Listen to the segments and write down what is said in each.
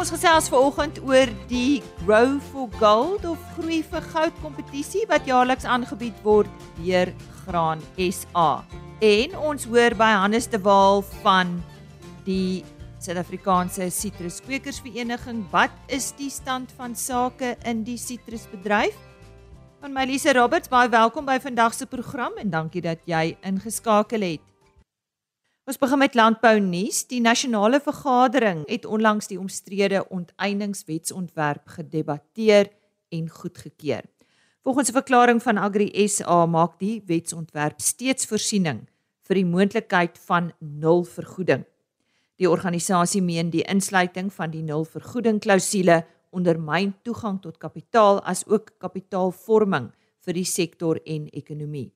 Ons gesels vanoggend oor die Grow for Gold of Groei vir Goud kompetisie wat jaarliks aangebied word deur Graan SA. En ons hoor by Hannes de Waal van die Suid-Afrikaanse Sitruskwekersvereniging, wat is die stand van sake in die sitrusbedryf? Van my Lise Roberts, baie welkom by vandag se program en dankie dat jy ingeskakel het. Ons begin met landbou nuus. Die nasionale vergadering het onlangs die omstrede onteieningswetsontwerp gedebatteer en goedgekeur. Volgens 'n verklaring van Agri SA maak die wetsontwerp steeds voorsiening vir die moontlikheid van nul vergoeding. Die organisasie meen die insluiting van die nul vergoeding klousule ondermyn toegang tot kapitaal as ook kapitaalvorming vir die sektor en ekonomie.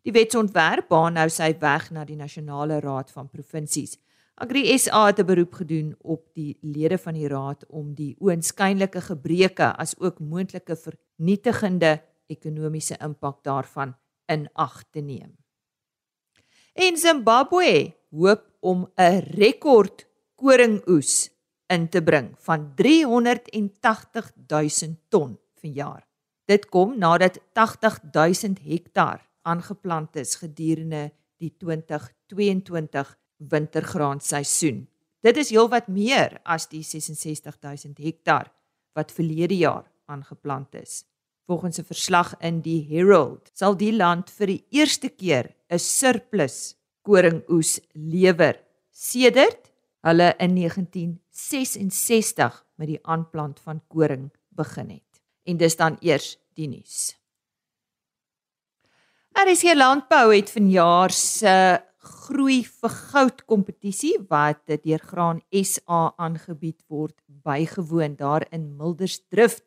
Die wetsontwerp baan nou sy weg na die nasionale raad van provinsies. Agri SA het 'n beroep gedoen op die lede van die raad om die oënskynlike gebreke as ook moontlike vernietigende ekonomiese impak daarvan in ag te neem. En Zimbabwe hoop om 'n rekord koringoes in te bring van 380 000 ton vir jaar. Dit kom nadat 80 000 hektaar aangeplant is gedurende die 2022 wintergraanseisoen. Dit is heelwat meer as die 66000 hektaar wat verlede jaar aangeplant is. Volgens 'n verslag in die Herald sal die land vir die eerste keer 'n surplus koringoes lewer sedert hulle in 1966 met die aanplant van koring begin het. En dis dan eers die nuus. RC Landbou het vanjaar se groei vir goud kompetisie wat deur Graan SA aangebied word bygewoon daar in Mildersdrift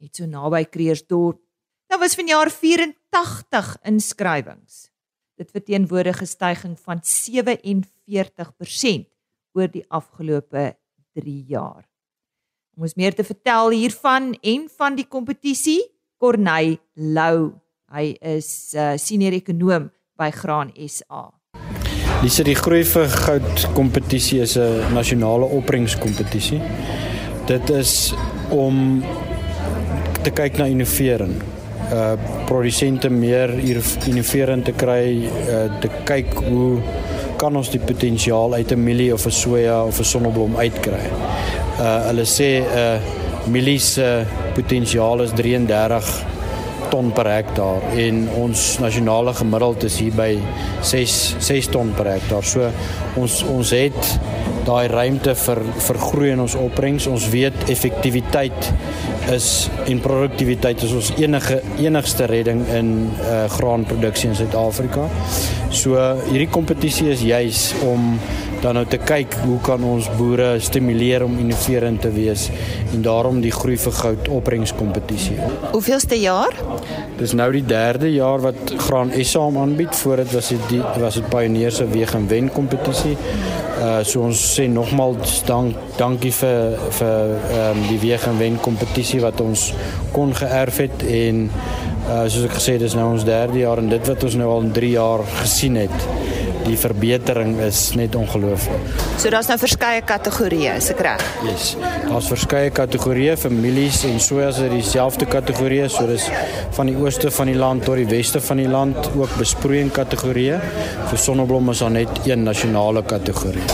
net so naby Kreersdorp. Daar was vanjaar 84 inskrywings. Dit verteenwoordig 'n stygings van 47% oor die afgelope 3 jaar. Om ons meer te vertel hiervan en van die kompetisie, Corneil Lou Hy is 'n uh, senior ekonom by Graan SA. Dis die groei vir goud kompetisie is 'n nasionale opbrengskompetisie. Dit is om te kyk na innovering. Uh produsente meer innoverend te kry, uh te kyk hoe kan ons die potensiaal uit 'n mielie of 'n soja of 'n sonneblom uitkry. Uh hulle sê 'n uh, mielie se potensiaal is 33 ton per hektaar en ons nasionale gemiddeld is hier by 6 6 ton per hektaar. So ons ons het daai ruimte vir vir groei in ons opbrengs. Ons weet effektiwiteit is en produktiwiteit is ons enige enigste redding in uh, graanproduksie in Suid-Afrika. So hierdie kompetisie is juis om dan nou te kyk hoe kan ons boere stimuleer om innoverend te wees en daarom die groei vir goud opbrengskompetisie. Hoeveelste jaar? Dis nou die derde jaar wat Graan SA hom aanbied. Voor dit was dit was dit Pioneer se weeg en wen kompetisie. Uh so ons sê nogmaals dank dankie vir vir ehm um, die weeg en wen kompetisie wat ons kon geërf het en uh soos ek gesê dis nou ons derde jaar en dit wat ons nou al in 3 jaar gesien het die verbetering is net ongelooflik. So daar's nou verskeie kategorieë, is ek reg? Yes. Daar's verskeie kategorieë, families en soos is dieselfde kategorieë, so dis van die ooste van die land tot die weste van die land, ook besproeiing kategorieë. Vir sonneblomme is daar net een nasionale kategorie.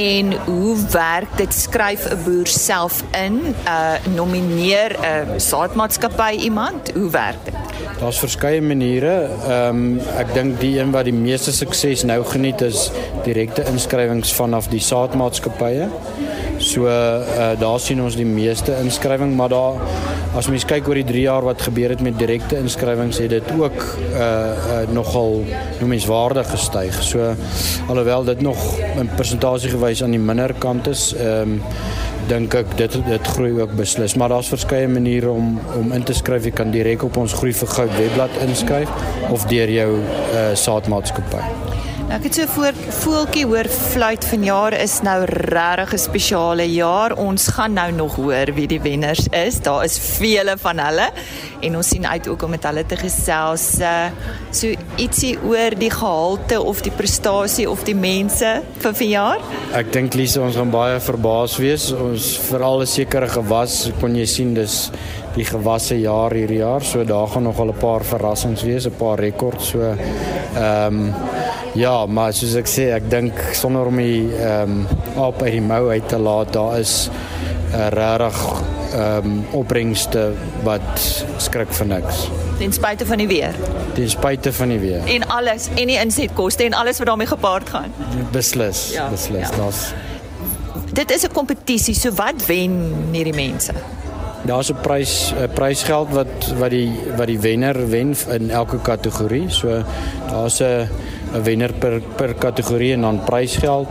En hoe werk dit? Skryf 'n boer self in, uh nomineer 'n saadmaatskappy iemand? Hoe werk dit? Daar's verskeie maniere. Ehm um, ek dink die een wat die meeste sukses nou geniet is direkte inskrywings vanaf die saadmaatskappye. So uh, daar sien ons die meeste inskrywing, maar daar as mens kyk oor die 3 jaar wat gebeur het met direkte inskrywings, het dit ook uh, uh nogal noemenswaardig gestyg. So alhoewel dit nog in persentasie gewys aan die minder kant is, ehm um, dink ek dit dit groei ook beslis, maar daar's verskeie maniere om om in te skryf. Jy kan direk op ons Groei vir Goud webblad inskryf of deur jou uh, saadmaatskappy. Ek het so voor voeltjie hoor fluit vanjaar is nou regtig 'n spesiale jaar. Ons gaan nou nog hoor wie die wenners is. Daar is vele van hulle en ons sien uit ook om met hulle te gesels. Uh, so ietsie oor die gehalte of die prestasie of die mense vir vanjaar. Ek dink Lise ons gaan baie verbaas wees. Ons veral 'n sekere gewas kon jy sien dis die gewasse jaar hierdie jaar. So daar gaan nog al 'n paar verrassings wees, 'n paar rekords so ehm um, Ja, maar soos ek sê, ek dink sonder om die ehm um, op uit die mou uit te laat, daar is 'n regtig ehm um, opbrengste wat skrik vir niks. Ten spyte van die weer. Ten spyte van die weer. En alles en die insetkoste en alles wat daarmee gepaard gaan. Beslis, ja, beslis. Ja. Daar's Dit is 'n kompetisie, so wat wen hierdie mense? Daar's 'n prys 'n prysgeld wat wat die wat die wenner wen in elke kategorie. So daar's 'n 'n wenner per per kategorie en dan prysgeld.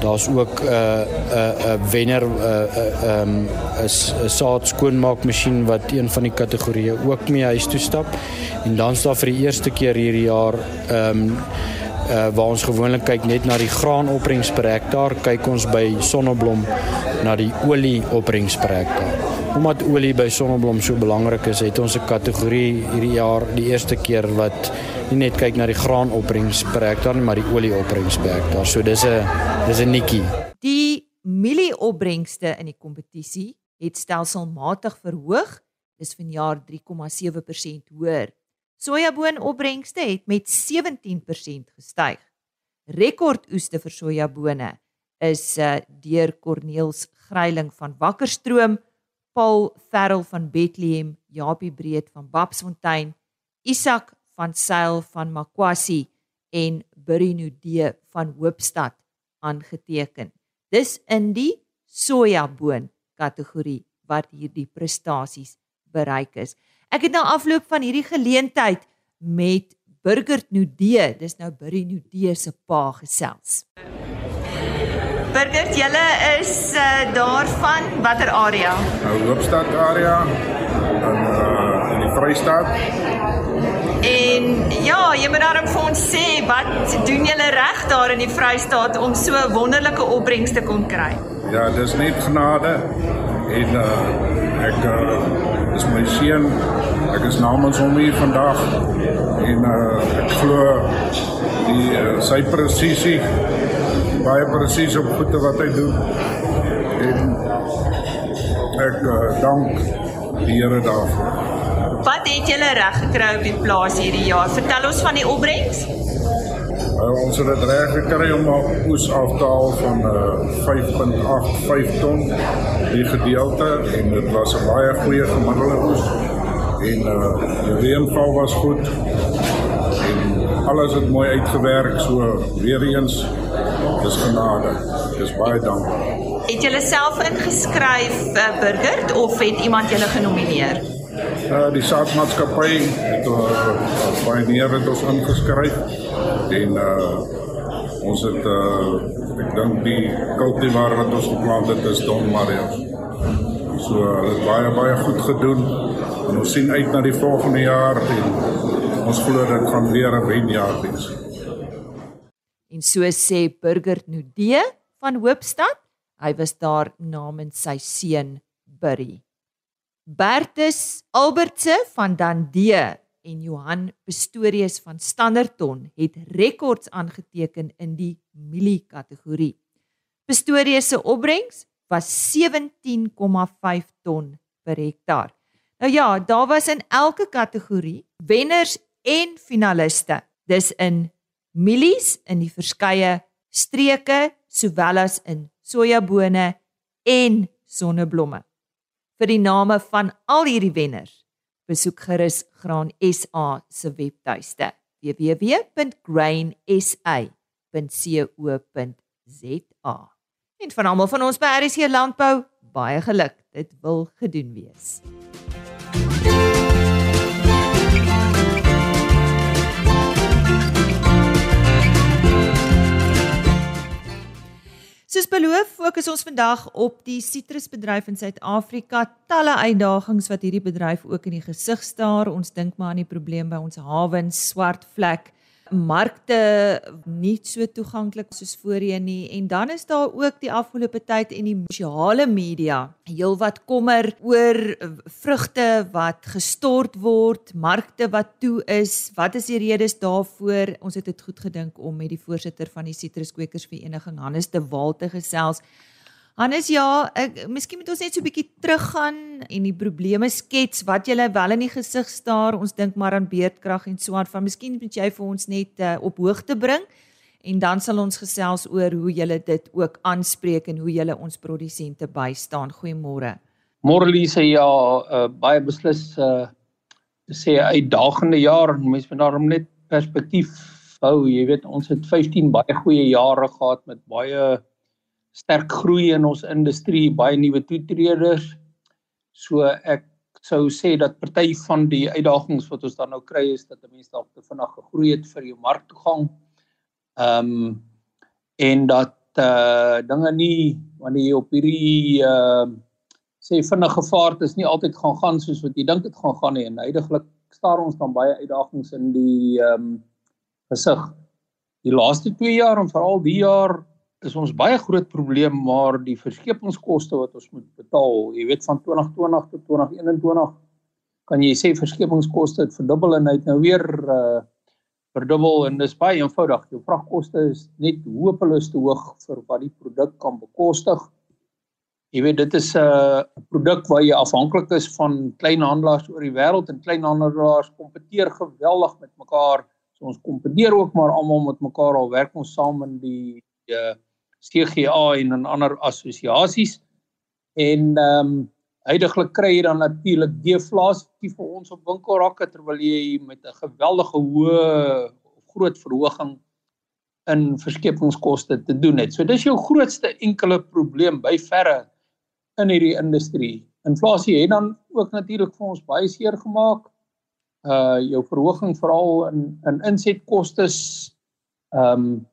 Daar's ook 'n uh, 'n uh, 'n uh, wenner 'n uh, uh, um, 'n saad skoonmaakmasjien wat een van die kategorieë ook mee huis toe stap. En dan staan vir die eerste keer hierdie jaar ehm um, uh, waar ons gewoonlik kyk net na die graanopbrengs per hektaar, kyk ons by Sonneblom na die olieopbrengs per hektaar. Omdat olie by Sonneblom so belangrik is, het ons 'n kategorie hierdie jaar die eerste keer wat nie net kyk na die graanopbrengs per hektaar nie, maar die olieopbrengs per hektaar. So dis 'n dis 'n nikkie. Die mielieopbrengste in die kompetisie het stelselmatig verhoog. Dis vanjaar 3,7% hoër. Sojaboonopbrengste het met 17% gestyg. Rekordoeste vir sojabone is uh, deur Corneels Gryiling van Wakkerstroom, Paul Ferrel van Bethlehem, Japie Breed van Babsfontein, Isak van Sail van Makwasi en Burinude van Hoopstad aangeteken. Dis in die sojaboon kategorie wat hierdie prestasies bereik is. Ek het nou afloop van hierdie geleentheid met Burgert Nude, dis nou Burinude se pa gesels. Burgert, julle is uh, daarvan watter area? Nou Hoopstad area in uh, in die Vrystaat. En ja, jy moet daarom vir ons sê wat doen julle reg daar in die Vrystaat om so wonderlike opbrengs te kon kry? Ja, dis net genade en uh, ek uh, is my seun. Ek is namens hom hier vandag en uh, ek glo die uh, sy presisie baie presies op goede wat hy doen. En ek uh, dank die Here daarvoor. Wat het julle reg gekry op die plaas hierdie jaar? Vertel ons van die opbrengs. Uh, ons het dit reg gekry om 'n oes af te haal van uh, 5.85 ton die gedeelte en dit was 'n baie goeie gemiddelde oes en uh, die reënval was goed en alles het mooi uitgewerk so weer eens dis genade dis baie dankie het julle self ingeskryf uh, burger of het iemand julle genomineer uh, die saadmaatskappy het uh, baie meer het ons ingeskryf en uh, ons het uh, ek dink die kultivar wat ons geplant het is Don Mario. So hulle het baie baie goed gedoen en ons sien uit na die volgende jaar en ons glo dit gaan weer 'n wenjaar wees. En so sê Burger Nude van Hoopstad, hy was daar namens sy seun Burry. Bertus Albertse van Dandie en Johan Pistorius van Standerton het rekords aangeteken in die mielie kategorie. Pistorius se opbrengs was 17,5 ton per hektaar. Nou ja, daar was in elke kategorie wenners en finaliste. Dis in mielies in die verskeie streke sowel as in sojabone en sonneblomme vir die name van al hierdie wenners. Besoek gerus Graan SA se webtuiste www.grainsa.co.za. En van almal van ons by RC Landbou, baie geluk. Dit wil gedoen wees. Soos beloof, fokus ons vandag op die sitrusbedryf in Suid-Afrika. Talle uitdagings wat hierdie bedryf ook in die gesig staar. Ons dink maar aan die probleem by ons hawens, swart vlek, markte nie so toeganklik soos voorheen nie en dan is daar ook die afgelope tyd en die sosiale media heelwat kommer oor vrugte wat gestort word, markte wat toe is. Wat is die redes daarvoor? Ons het dit goed gedink om met die voorsitter van die Sitruskwekersvereniging Hannes de Waal te gesels. Hannes ja, ek miskien moet ons net so 'n bietjie teruggaan en die probleme skets wat jy wel in die gesig staar. Ons dink maar aan beerdkrag en so aan. Van miskien moet jy vir ons net uh, op hoogte bring en dan sal ons gesels oor hoe jy dit ook aanspreek en hoe jy ons produsente bystaan. Goeiemôre. Môre Lise, ja, uh, baie beslis uh sê uitdagende jaar. Mense moet daarom net perspektief hou. Jy weet, ons het 15 baie goeie jare gehad met baie sterk groei in ons industrie, baie nuwe toetreders. So ek sou sê dat party van die uitdagings wat ons dan nou kry is dat mense dalk te vinnig gegroei het vir jou marktoegang. Ehm um, en dat eh uh, dinge nie wanneer jy op hierdie ehm uh, sê vinnige vaart is nie altyd gaan gaan soos wat jy dink dit gaan gaan nie en heidaglik staar ons dan baie uitdagings in die ehm um, gesig. Die laaste 2 jaar en veral die jaar is ons baie groot probleem maar die verskepingskoste wat ons moet betaal, jy weet van 2020 tot 2021 kan jy sê verskepingskoste het verdubbel en hy het nou weer uh verdubbel en dis baie eenvoudig. Jou vragkoste is net hopeloos te hoog vir wat die produk kan bekostig. Jy weet dit is 'n uh, produk waar jy afhanklik is van kleinhandelaars oor die wêreld en kleinhandelaars kompeteer geweldig met mekaar. So ons kompeteer ook maar almal met mekaar al werk ons saam in die uh CGA en in ander assosiasies en ehm um, heidaglik kry jy dan natuurlik deflasie vir ons op winkelrakke terwyl jy met 'n geweldige hoë groot verhoging in verskepingskoste te doen het. So dis jou grootste enkele probleem by verre in hierdie industrie. Inflasie het dan ook natuurlik vir ons baie seer gemaak. Uh jou verhoging veral in in insetkoste ehm um,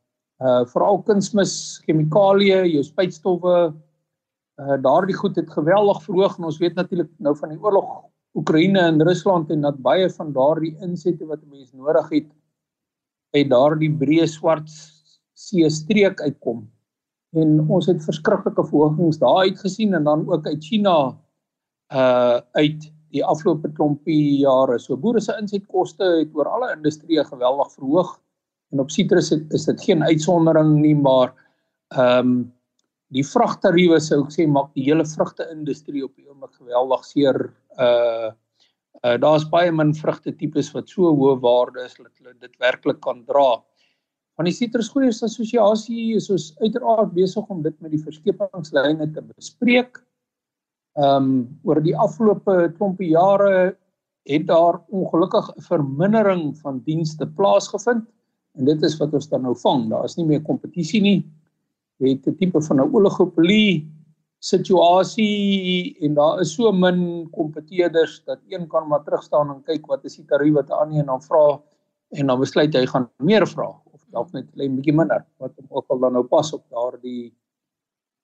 uh veral kunsmis, chemikalieë, jou spuitstowwe, uh daardie goed het geweldig verhoog en ons weet natuurlik nou van die oorlog Oekraïne en Rusland en dat baie van daardie insette wat 'n mens nodig het uit daardie breë swart see streek uitkom. En ons het verskriklike verhogings daar uit gesien en dan ook uit China uh uit die afgelope klompie jare. So boere se insetkoste het oor alle industrieë geweldig verhoog en op sitrus is dit geen uitsondering nie maar ehm um, die vragtariewe sou ek sê maak die hele vrugte industrie op die oomblik geweldig seer uh uh daar's baie min vrugte tipes wat so hoë waarde is dat hulle dit werklik kan dra. Van die sitrusgroeiers assosiasie is ons uiteraard besig om dit met die verskepingslyne te bespreek. Ehm um, oor die afgelope klompie jare het daar ongelukkig 'n vermindering van dienste plaasgevind En dit is wat ons dan nou vang. Daar is nie meer kompetisie nie. Jy het 'n tipe van 'n oligopolie situasie en daar is so min kompeteerders dat een kan maar terug staan en kyk wat is die tarief wat 'n ander een dan vra en dan besluit hy gaan meer vra of dalk net 'n bietjie minder wat hom ook al dan nou pas op daardie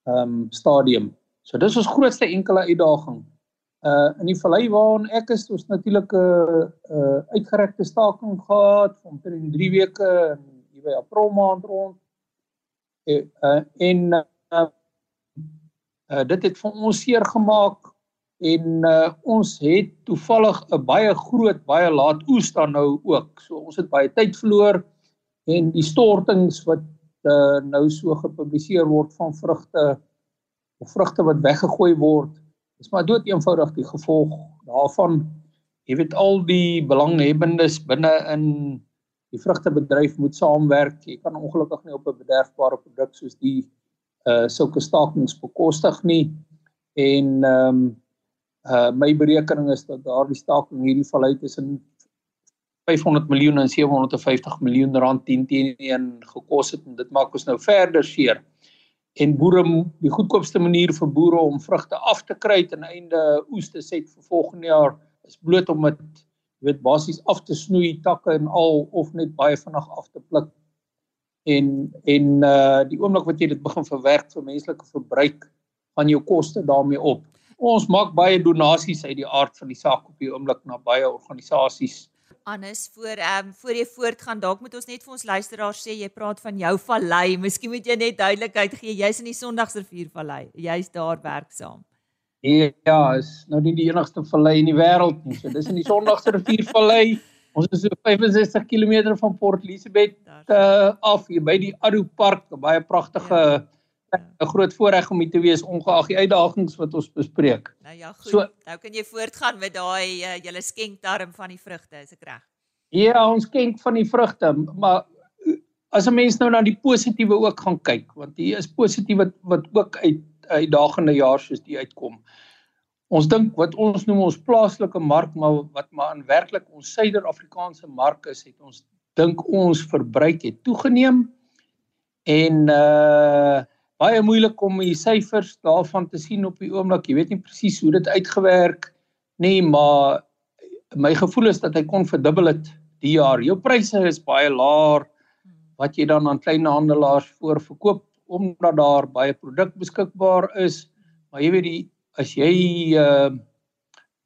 ehm um, stadium. So dis ons grootste enkele uitdaging Uh in die vallei waarin ek is, ons natuurlik 'n uh, uh, uitgerekte staking gehad van omtrent 3 weke in hier by April maand rond. Uh, uh en uh, uh dit het vir ons seer gemaak en uh ons het toevallig 'n baie groot, baie laat oes dan nou ook. So ons het baie tyd verloor en die stortings wat uh nou so gepubliseer word van vrugte of vrugte wat weggegooi word Dis maar dood eenvoudig die gevolg daarvan. Jy weet al die belanghebbendes binne in die vrugtebedryf moet saamwerk. Jy kan ongelukkig nie op 'n bederfbare produk soos die uh sulke stakings bekostig nie. En ehm um, uh my berekening is dat daardie staking hierdie vallei tussen 500 miljoen en 750 miljoen rand teen teen een gekos het en dit maak ons nou verder seer en boere die goedkoopste manier vir boere om vrugte af te kry ten einde oes te set vir volgende jaar is bloot om dit weet basies af te snoei takke en al of net baie vinnig af te pluk en en uh die oomblik wat jy dit begin verwerk vir menslike verbruik gaan jou koste daarmee op. Ons maak baie donasies uit die aard van die saak op die oomblik na baie organisasies Hannes voor ehm um, voor jy voortgaan dalk moet ons net vir ons luisteraars sê jy praat van jou vallei. Miskien moet jy net duidelikheid gee. Jy's in die Sondagsrivier vallei. Jy's daar werksaam. Ja, is nou nie die enigste vallei in die wêreld nie. So dis in die Sondagsrivier vallei. Ons is so 65 km van Port Elizabeth uh, af hier by die Addo Park, 'n baie pragtige ja. 'n groot voorreg om hier te wees ongeag die uitdagings wat ons bespreek. Nou ja, goed. So, nou kan jy voortgaan met daai uh, julle skenkdarm van die vrugte, is ek reg? Ja, ons skenk van die vrugte, maar as 'n mens nou na die positiewe ook gaan kyk, want hier is positief wat wat ook uit uitdagende jaar soos die uitkom. Ons dink wat ons noem ons plaaslike mark, maar wat maar in werklik ons Suider-Afrikaanse mark is, het ons dink ons verbruik het toegeneem en uh baie moeilik om die syfers daarvan te sien op die oomblik. Jy weet nie presies hoe dit uitgewerk nie, maar my gevoel is dat hy kon verdubbel het die jaar. Jou pryse is baie laer wat jy dan aan kleinhandelaars voorverkoop omdat daar baie produk beskikbaar is. Maar jy weet die as jy 'n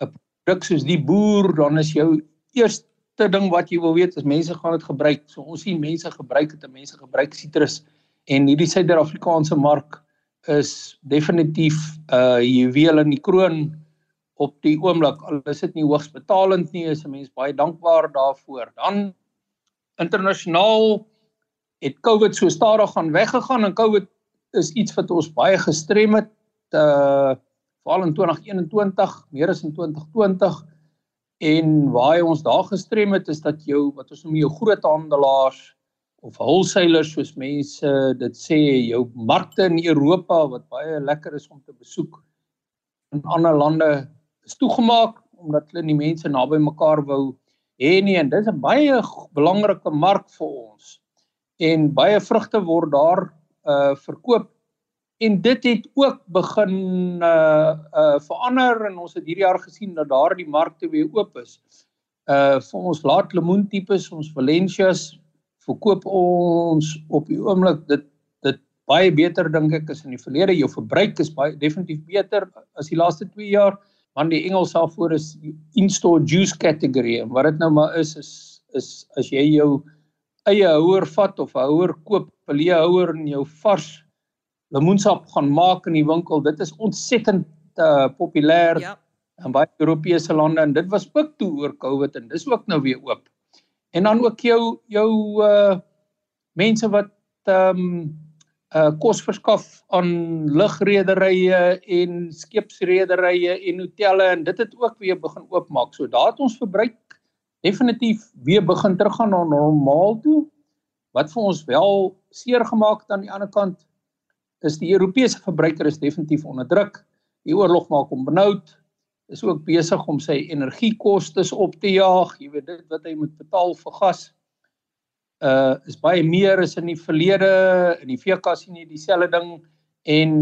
uh, produk soos die boer, dan is jou eerste ding wat jy wil weet is mense gaan dit gebruik. So ons sien mense gebruik dit, mense gebruik sitrus en hierdie Suid-Afrikaanse mark is definitief 'n uh, juweel in die kroon op die oomblik. Al is dit nie hoogs betalend nie, is 'n mens baie dankbaar daarvoor. Dan internasionaal het COVID so stadig gaan weggegaan en COVID is iets wat ons baie gestrem het uh veral in 2021, meer as in 2020 en waar ons daar gestrem het is dat jou wat ons noem jou groot handelaars of wholesalers soos mense dit sê jou markte in Europa wat baie lekker is om te besoek in ander lande is toegemaak omdat hulle nie mense naby mekaar wou hê nie. En dis 'n baie belangrike mark vir ons. En baie vrugte word daar uh verkoop. En dit het ook begin uh uh verander. En ons het hierdie jaar gesien dat daardie markte weer oop is. Uh vir ons laat lemoen tipes, ons Valencias verkoop ons op die oomblik dit dit baie beter dink ek as in die verlede. Jou verbruik is baie definitief beter as die laaste 2 jaar want die Engels daarvoor is in-store juice category en wat dit nou maar is is is as jy jou eie houer vat of 'n houer koop, 'n leë houer in jou vars lemoensap gaan maak in die winkel. Dit is ontsettend uh, populêr ja. in baie Europese lande en dit was ook toe oor COVID en dis ook nou weer oop. En dan ook jou jou uh mense wat ehm um, uh kos verskaf aan lugrederye en skeepsrederye en hotelle en dit het ook weer begin oopmaak. So daar het ons verbruik definitief weer begin teruggaan na normaal toe. Wat vir ons wel seer gemaak het aan die ander kant is die Europese verbruiker is definitief onder druk. Die oorlog maak hom benoud. Is ook besig om sy energiekoste op te jaag. Jy weet dit wat hy moet betaal vir gas. Uh is baie meer as in die verlede. In die VK sien jy dieselfde ding en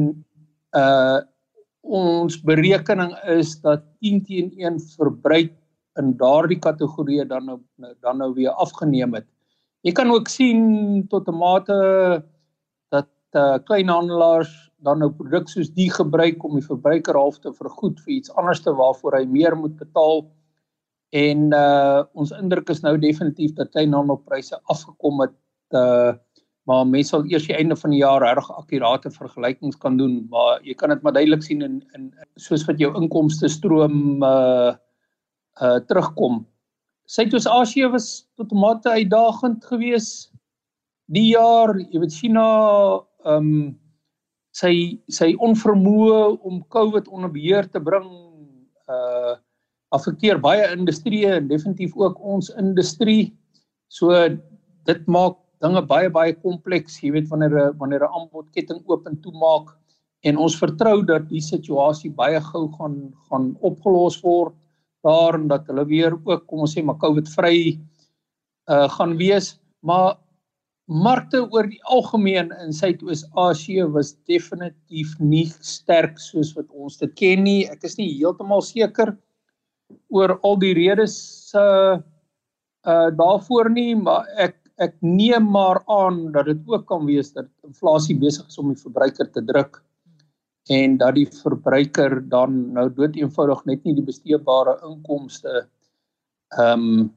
uh ons berekening is dat 10 teen 1 verbruik in daardie kategorieë dan nou dan nou weer afgeneem het. Jy kan ook sien tot 'n mate uh, kleinhandelaars dan nou produk soos die gebruik om die verbruiker half te vergoed vir iets anderste waarvoor hy meer moet betaal. En uh ons indruk is nou definitief dat kleinhandelpryse afgekom het uh maar mense sal eers die einde van die jaar reg akkurate vergelykings kan doen, maar jy kan dit maar duidelik sien in in soos wat jou inkomste stroom uh uh terugkom. Suidoos-Asië was tot mate uitdagend geweest die jaar, jy weet China ehm um, sy sy onvermoë om COVID onder beheer te bring uh affekteer baie industrieë en definitief ook ons industrie. So dit maak dinge baie baie kompleks, jy weet wanneer wanneer 'n aanbodketting oop en toe maak en ons vertrou dat die situasie baie gou gaan gaan opgelos word daar en dat hulle weer ook kom ons sê maar COVID vry uh gaan wees. Maar markte oor die algemeen in Suidoos-Asië was definitief nie sterk soos wat ons dit ken nie. Ek is nie heeltemal seker oor al die redes uh uh daarvoor nie, maar ek ek neem maar aan dat dit ook kan wees dat inflasie besig is om die verbruiker te druk en dat die verbruiker dan nou dood eenvoudig net nie die besteedbare inkomste ehm um,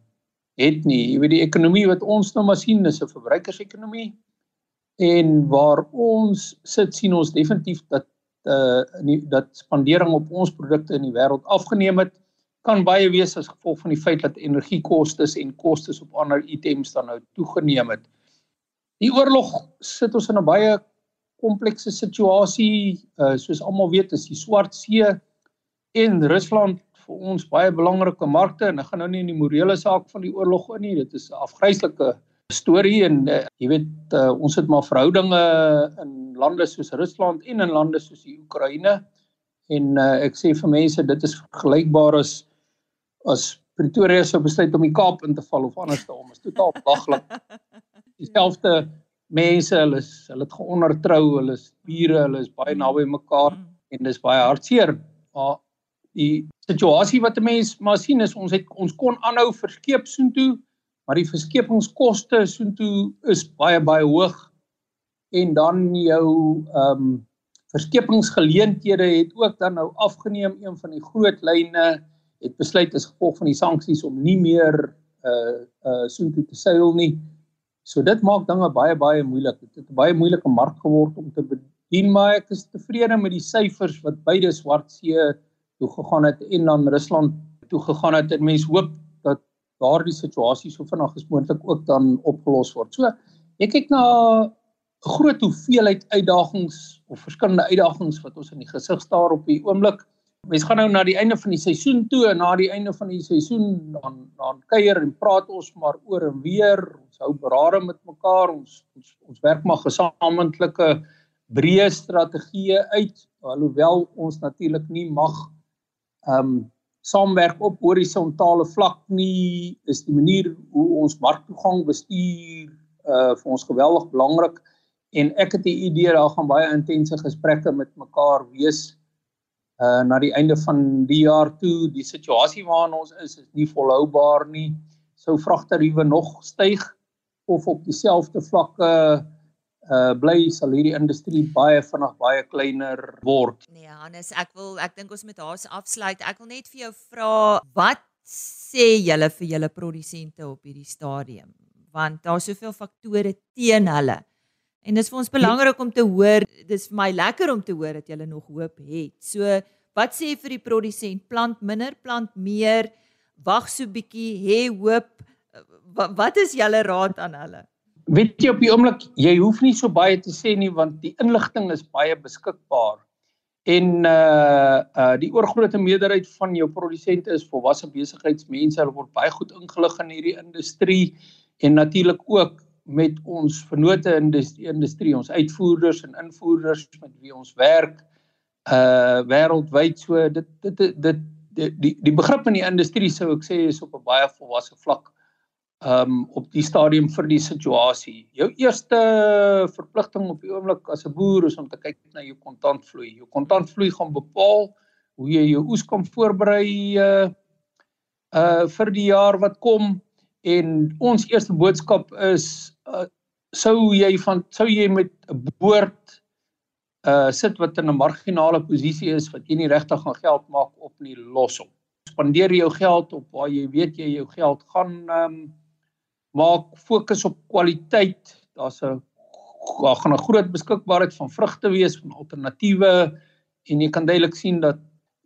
het nie. Jy weet die ekonomie wat ons nou maar sien is 'n verbruikersekonomie en waar ons sit sien ons definitief dat uh nie, dat spandering op ons produkte in die wêreld afgeneem het kan baie wees as gevolg van die feit dat energiekoste en kostes op ander items dan nou toegeneem het. Die oorlog sit ons in 'n baie komplekse situasie. Uh soos almal weet, is die Swart See en Rusland vir ons baie belangrike markte en ek gaan nou nie in die morele saak van die oorlog in nie. Dit is 'n afgryslike storie en uh, jy weet uh, ons het maar verhoudinge in lande soos Rusland en in lande soos die Oekraïne en uh, ek sê vir mense dit is vergelykbaar as as Pretoria sou besluit om die Kaap in te val of andersom is totaal belaglik. Dieselfde mense, hulle is hulle het geondertrou, hulle is bure, hulle is baie naby mekaar mm. en dis baie hartseer. Maar die situasie wat 'n mens maar sien is ons het ons kon aanhou verskeep soontoe, maar die verskepingskoste soontoe is baie baie hoog en dan jou ehm um, verskepingsgeleenthede het ook dan nou afgeneem een van die groot lyne het besluit as gevolg van die sanksies om nie meer uh uh soontoe te seil nie. So dit maak dinge baie baie moeilik. Dit het 'n baie moeilike mark geword om te bedien, maar ek is tevrede met die syfers wat beide Swartsee toe gegaan het en dan Rusland toe gegaan het. En mense hoop dat daardie situasie so vinnig as moontlik ook dan opgelos word. So ek kyk na 'n groot hoeveelheid uitdagings of verskillende uitdagings wat ons in die gesig staar op die oomblik. Mens gaan nou na die einde van die seisoen toe en na die einde van die seisoen dan dan kuier en praat ons maar oor en weer. Ons hou berade met mekaar. Ons ons ons werk maar gesamentlike breë strategieë uit alhoewel ons natuurlik nie mag ehm um, saamwerk op horisontale vlak nie. Is die manier hoe ons marktoegang bestuur uh vir ons geweldig belangrik en ek het die idee daar gaan baie intense gesprekke met mekaar wees uh na die einde van die jaar toe die situasie waarin ons is is nie volhoubaar nie sou vragtariewe nog styg of op dieselfde vlakke uh bly sal hierdie industrie baie vinnig baie kleiner word nee Hannes ek wil ek dink ons moet haas afsluit ek wil net vir jou vra wat sê julle vir julle produsente op hierdie stadium want daar's soveel faktore teen hulle En dis vir ons belangrik om te hoor, dis vir my lekker om te hoor dat jy nog hoop het. So, wat sê vir die produsent? Plant minder, plant meer, wag so bietjie, hê hoop. Wat is julle raad aan hulle? Weet jy op die oomblik, jy hoef nie so baie te sê nie want die inligting is baie beskikbaar. En uh uh die oorgrootste meerderheid van jou produsente is volwasse besigheidsmense. Hulle word baie goed ingelig in hierdie industrie en natuurlik ook met ons vennote in die industrie, ons uitvoerders en invoerders met wie ons werk uh wêreldwyd so dit dit dit die die, die begrip in die industrie sou ek sê is op 'n baie volwasse vlak um op die stadium vir die situasie. Jou eerste verpligting op die oomblik as 'n boer is om te kyk na jou kontantvloei. Jou kontantvloei gaan bepaal hoe jy jou oes kan voorberei uh uh vir die jaar wat kom en ons eerste boodskap is uh, sou jy van sou jy met 'n boord uh sit wat in 'n marginale posisie is wat jy nie regtig gaan geld maak op nie los hom. Spandeer jou geld op waar jy weet jy jou geld gaan um maak fokus op kwaliteit. Daar's 'n daar gaan 'n groot beskikbaarheid van vrugte wees van alternatiewe en jy kan duidelik sien dat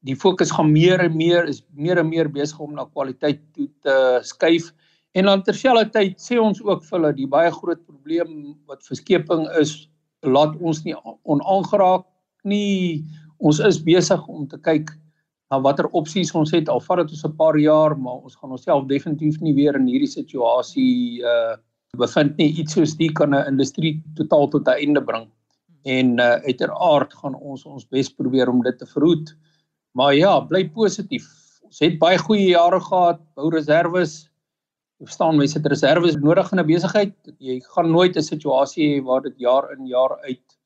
die fokus gaan meer en meer is meer en meer besig om na kwaliteit toe te skuif. En dan terselfdertyd sê ons ook vir hulle die baie groot probleem wat verskeping is, laat ons nie onaangeraak nie. Ons is besig om te kyk na watter opsies ons het al vat dit ons 'n paar jaar, maar ons gaan onsself definitief nie weer in hierdie situasie uh bevind nie. Iets soos dit kan 'n industrie totaal tot 'n einde bring. En uh uiteraard gaan ons ons bes probeer om dit te verhoed. Maar ja, bly positief. Ons het baie goeie jare gehad, bou reserves Jy verstaan mense het reserves nodig in 'n besigheid. Jy gaan nooit 'n situasie hê waar dit jaar in jaar uit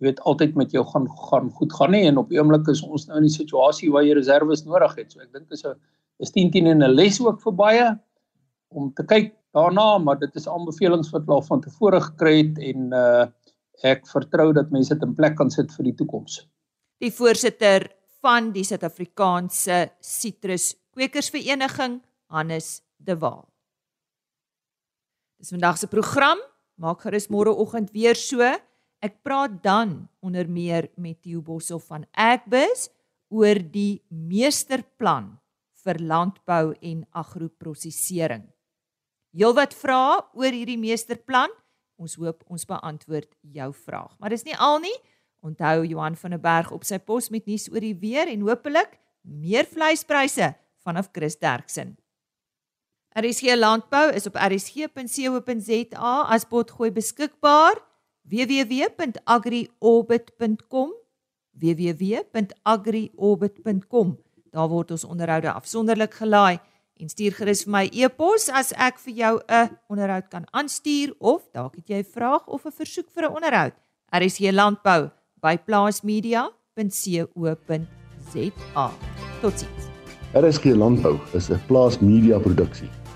jy weet altyd met jou gaan gaan goed gaan nie en op die oomblik is ons nou in 'n situasie waar jy reserves nodig het. So ek dink is 'n is 10 10 en 'n les ook vir baie om te kyk daarna, maar dit is aanbevelings wat hulle van tevore gekry het en uh ek vertrou dat mense dit in plek kan sit vir die toekoms. Die voorsitter van die Suid-Afrikaanse Sitrus Kwekersvereniging, Hannes De Waal. Dis vandag se program. Maak gerus môreoggend weer so. Ek praat dan onder meer met Theo Boshoff van Agbus oor die meesterplan vir landbou en agroprosesering. Heelwat vrae oor hierdie meesterplan. Ons hoop ons beantwoord jou vraag. Maar dis nie al nie. Onthou Johan van der Berg op sy pos met nuus oor die weer en hopelik meer vleispryse vanaf Chris Derksen. RSG Landbou is op rsg.co.za as potgooi beskikbaar www.agriorbit.com www.agriorbit.com Daar word ons onderhoude afsonderlik gelaai en stuur gerus vir my e-pos as ek vir jou 'n onderhoud kan aanstuur of dalk het jy 'n vraag of 'n versoek vir 'n onderhoud. RSG Landbou by plaasmedia.co.za. Totsiens. RSG Landbou is 'n plaas media produksie